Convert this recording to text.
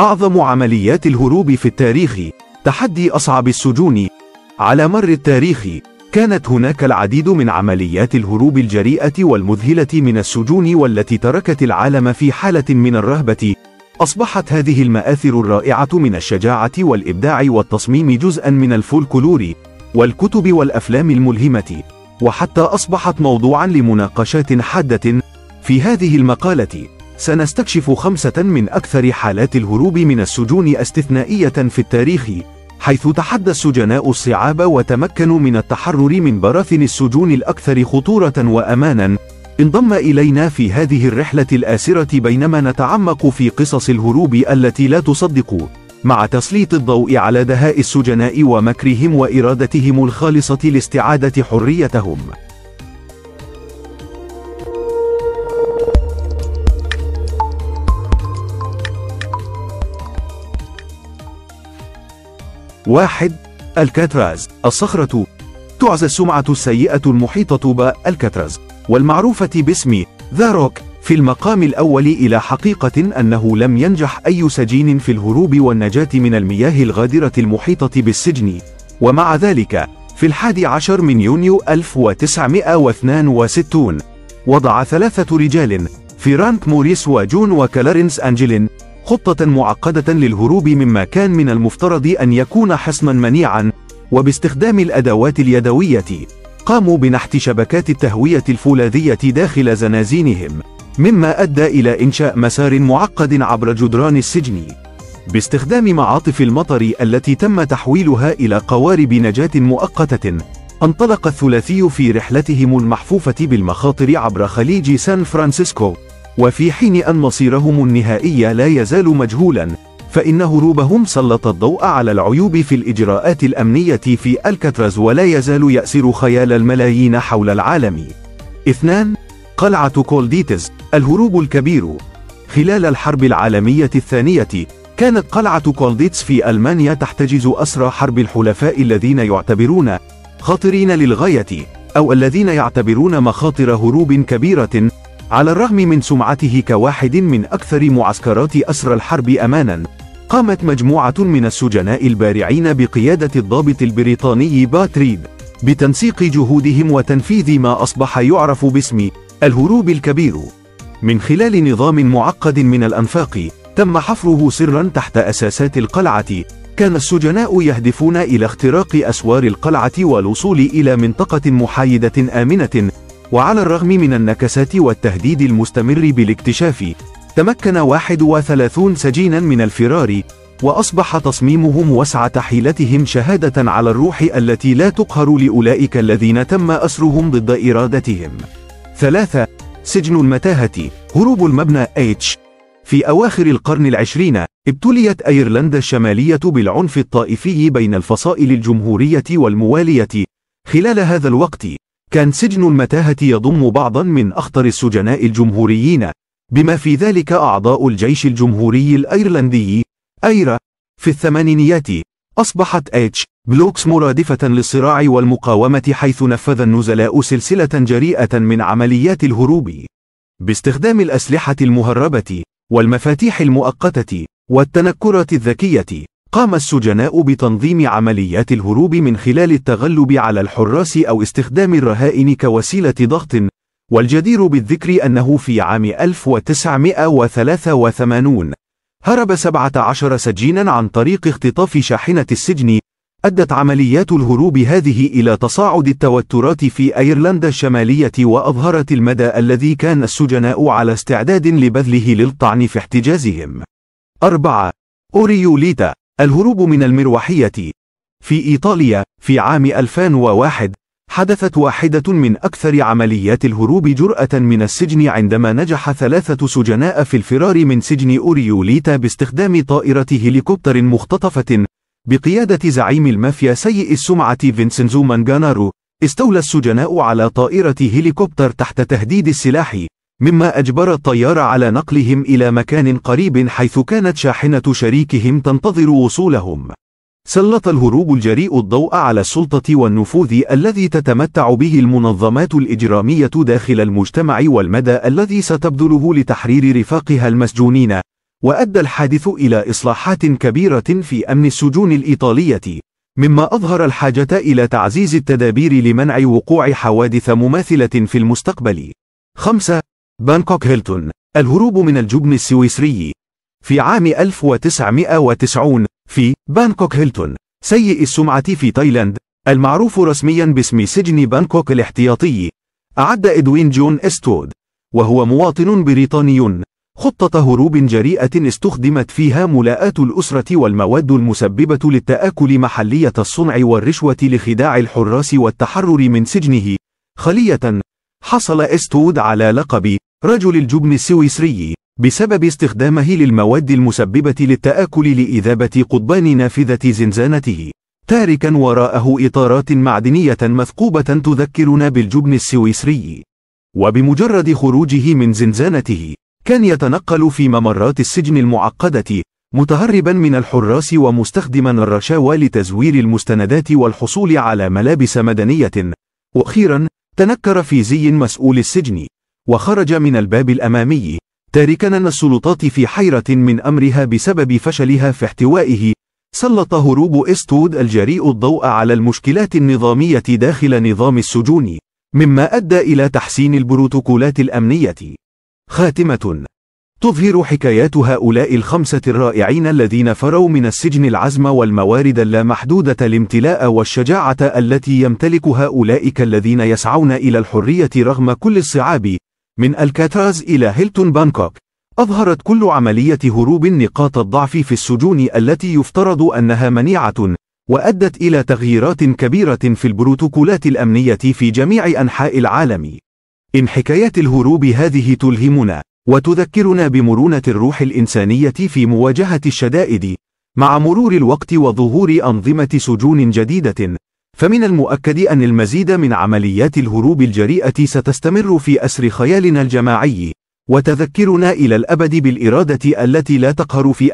أعظم عمليات الهروب في التاريخ تحدي أصعب السجون. على مر التاريخ كانت هناك العديد من عمليات الهروب الجريئة والمذهلة من السجون والتي تركت العالم في حالة من الرهبة. أصبحت هذه المآثر الرائعة من الشجاعة والإبداع والتصميم جزءا من الفولكلور والكتب والأفلام الملهمة. وحتى أصبحت موضوعا لمناقشات حادة في هذه المقالة. سنستكشف خمسة من أكثر حالات الهروب من السجون استثنائية في التاريخ حيث تحدى السجناء الصعاب وتمكنوا من التحرر من براثن السجون الأكثر خطورة وأمانا. انضم إلينا في هذه الرحلة الآسرة بينما نتعمق في قصص الهروب التي لا تصدق مع تسليط الضوء على دهاء السجناء ومكرهم وإرادتهم الخالصة لاستعادة حريتهم. واحد الكاتراز. الصخرة تعزى السمعة السيئة المحيطة بالكاتراز والمعروفة باسم The Rock في المقام الأول إلى حقيقة أنه لم ينجح أي سجين في الهروب والنجاة من المياه الغادرة المحيطة بالسجن. ومع ذلك في الحادي عشر من يونيو 1962 وضع ثلاثة رجال فرانك موريس وجون وكلارنس أنجلين خطة معقدة للهروب مما كان من المفترض أن يكون حصنا منيعا وباستخدام الأدوات اليدوية. قاموا بنحت شبكات التهوية الفولاذية داخل زنازينهم مما أدى إلى إنشاء مسار معقد عبر جدران السجن. باستخدام معاطف المطر التي تم تحويلها إلى قوارب نجاة مؤقتة انطلق الثلاثي في رحلتهم المحفوفة بالمخاطر عبر خليج سان فرانسيسكو. وفي حين أن مصيرهم النهائي لا يزال مجهولا فإن هروبهم سلط الضوء على العيوب في الإجراءات الأمنية في ألكاتراز ولا يزال يأسر خيال الملايين حول العالم. اثنان قلعة كولديتز الهروب الكبير. خلال الحرب العالمية الثانية كانت قلعة كولديتس في ألمانيا تحتجز أسرى حرب الحلفاء الذين يعتبرون خطرين للغاية أو الذين يعتبرون مخاطر هروب كبيرة. على الرغم من سمعته كواحد من أكثر معسكرات أسرى الحرب أمانا قامت مجموعة من السجناء البارعين بقيادة الضابط البريطاني باتريد بتنسيق جهودهم وتنفيذ ما أصبح يعرف باسم الهروب الكبير. من خلال نظام معقد من الأنفاق تم حفره سرا تحت أساسات القلعة. كان السجناء يهدفون إلى اختراق أسوار القلعة والوصول إلى منطقة محايدة آمنة. وعلى الرغم من النكسات والتهديد المستمر بالاكتشاف تمكن 31 سجينا من الفرار وأصبح تصميمهم وسعة حيلتهم شهادة على الروح التي لا تقهر لأولئك الذين تم أسرهم ضد إرادتهم. ثلاثة سجن المتاهة هروب المبنى H. في أواخر القرن العشرين ابتليت أيرلندا الشمالية بالعنف الطائفي بين الفصائل الجمهورية والموالية خلال هذا الوقت. كان سجن المتاهة يضم بعضا من أخطر السجناء الجمهوريين بما في ذلك أعضاء الجيش الجمهوري الأيرلندي. IRA في الثمانينيات أصبحت H Blocks مرادفة للصراع والمقاومة حيث نفذ النزلاء سلسلة جريئة من عمليات الهروب. باستخدام الأسلحة المهربة والمفاتيح المؤقتة والتنكرات الذكية. قام السجناء بتنظيم عمليات الهروب من خلال التغلب على الحراس أو استخدام الرهائن كوسيلة ضغط والجدير بالذكر أنه في عام 1983 هرب 17 سجينا عن طريق اختطاف شاحنة السجن أدت عمليات الهروب هذه إلى تصاعد التوترات في أيرلندا الشمالية وأظهرت المدى الذي كان السجناء على استعداد لبذله للطعن في احتجازهم 4. أوريوليتا الهروب من المروحية. في إيطاليا في عام 2001 حدثت واحدة من أكثر عمليات الهروب جرأة من السجن عندما نجح ثلاثة سجناء في الفرار من سجن أوريوليتا باستخدام طائرة هليكوبتر مختطفة بقيادة زعيم المافيا سيء السمعة فينسنزو مانجانارو استولى السجناء على طائرة هليكوبتر تحت تهديد السلاح. مما أجبر الطيار على نقلهم إلى مكان قريب حيث كانت شاحنة شريكهم تنتظر وصولهم سلط الهروب الجريء الضوء على السلطة والنفوذ الذي تتمتع به المنظمات الإجرامية داخل المجتمع والمدى الذي ستبذله لتحرير رفاقها المسجونين وأدى الحادث إلى إصلاحات كبيرة في أمن السجون الإيطالية مما أظهر الحاجة إلى تعزيز التدابير لمنع وقوع حوادث مماثلة في المستقبل 5. بانكوك هيلتون الهروب من الجبن السويسري. في عام 1990 في بانكوك هيلتون سيء السمعة في تايلاند المعروف رسميا باسم سجن بانكوك الاحتياطي أعد إدوين جون إستود وهو مواطن بريطاني. خطة هروب جريئة استخدمت فيها ملاءات الأسرة والمواد المسببة للتآكل محلية الصنع والرشوة لخداع الحراس والتحرر من سجنه. خلية حصل إستود على لقب رجل الجبن السويسري بسبب استخدامه للمواد المسببة للتآكل لإذابة قضبان نافذة زنزانته تاركا وراءه إطارات معدنية مثقوبة تذكرنا بالجبن السويسري. وبمجرد خروجه من زنزانته كان يتنقل في ممرات السجن المعقدة متهربا من الحراس ومستخدما الرشاوى لتزوير المستندات والحصول على ملابس مدنية. وأخيرا تنكر في زي مسؤول السجن. وخرج من الباب الأمامي. تاركا السلطات في حيرة من أمرها بسبب فشلها في احتوائه. سلط هروب إستود الجريء الضوء على المشكلات النظامية داخل نظام السجون مما أدى إلى تحسين البروتوكولات الأمنية. خاتمة. تظهر حكايات هؤلاء الخمسة الرائعين الذين فروا من السجن العزم والموارد اللامحدودة الامتلاء والشجاعة التي يمتلكها أولئك الذين يسعون إلى الحرية رغم كل الصعاب. من الكاتراز إلى هيلتون بانكوك أظهرت كل عملية هروب نقاط الضعف في السجون التي يفترض أنها منيعة وأدت إلى تغييرات كبيرة في البروتوكولات الأمنية في جميع أنحاء العالم. إن حكايات الهروب هذه تلهمنا وتذكرنا بمرونة الروح الإنسانية في مواجهة الشدائد مع مرور الوقت وظهور أنظمة سجون جديدة. فمن المؤكد أن المزيد من عمليات الهروب الجريئة ستستمر في أسر خيالنا الجماعي وتذكرنا إلى الأبد بالإرادة التي لا تقهر في